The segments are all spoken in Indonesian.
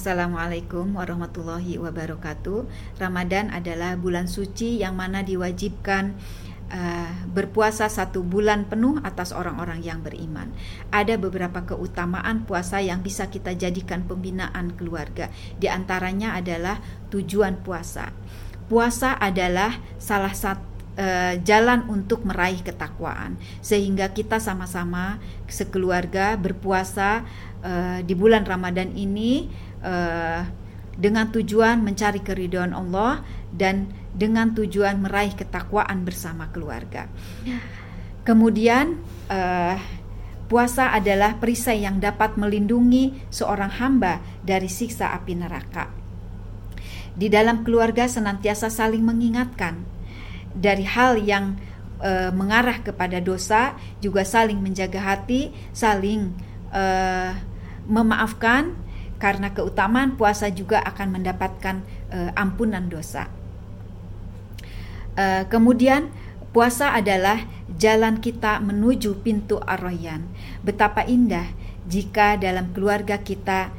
Assalamualaikum warahmatullahi wabarakatuh. Ramadan adalah bulan suci yang mana diwajibkan uh, berpuasa satu bulan penuh atas orang-orang yang beriman. Ada beberapa keutamaan puasa yang bisa kita jadikan pembinaan keluarga. Di antaranya adalah tujuan puasa. Puasa adalah salah satu uh, jalan untuk meraih ketakwaan sehingga kita sama-sama sekeluarga berpuasa uh, di bulan Ramadan ini uh, dengan tujuan mencari keridhaan Allah dan dengan tujuan meraih ketakwaan bersama keluarga. Kemudian uh, puasa adalah perisai yang dapat melindungi seorang hamba dari siksa api neraka. Di dalam keluarga senantiasa saling mengingatkan dari hal yang uh, mengarah kepada dosa, juga saling menjaga hati, saling uh, memaafkan karena keutamaan puasa juga akan mendapatkan uh, ampunan dosa. Uh, kemudian puasa adalah jalan kita menuju pintu Ar-Rayyan. Betapa indah jika dalam keluarga kita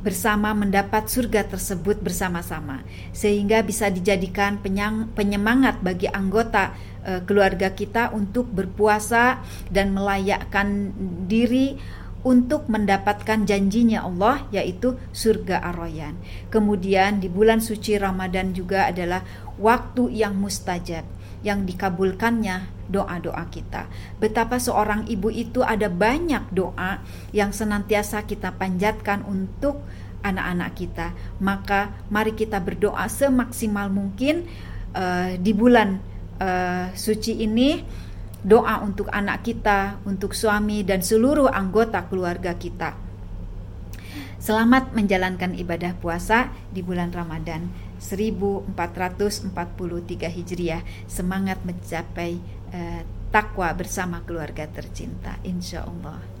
bersama mendapat surga tersebut bersama-sama sehingga bisa dijadikan penyang, penyemangat bagi anggota e, keluarga kita untuk berpuasa dan melayakkan diri untuk mendapatkan janjinya Allah yaitu surga Ar-Rayyan. Kemudian di bulan suci Ramadan juga adalah waktu yang mustajab yang dikabulkannya doa-doa kita. Betapa seorang ibu itu ada banyak doa yang senantiasa kita panjatkan untuk anak-anak kita. Maka mari kita berdoa semaksimal mungkin uh, di bulan uh, suci ini doa untuk anak kita, untuk suami dan seluruh anggota keluarga kita. Selamat menjalankan ibadah puasa di bulan Ramadan 1443 Hijriah. Semangat mencapai uh, takwa bersama keluarga tercinta. Insya Allah.